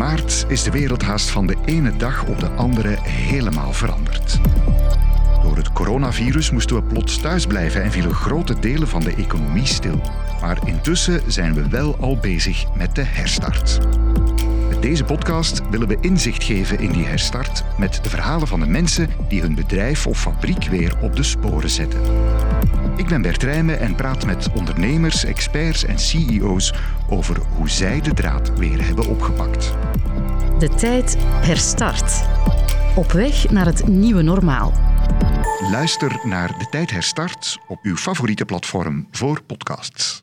maart is de wereld haast van de ene dag op de andere helemaal veranderd. Door het coronavirus moesten we plots thuis blijven en vielen grote delen van de economie stil. Maar intussen zijn we wel al bezig met de herstart. Met deze podcast willen we inzicht geven in die herstart met de verhalen van de mensen die hun bedrijf of fabriek weer op de sporen zetten. Ik ben Bert Rijmen en praat met ondernemers, experts en CEO's over hoe zij de draad weer hebben opgepakt. De tijd herstart. Op weg naar het nieuwe normaal. Luister naar De Tijd Herstart op uw favoriete platform voor podcasts.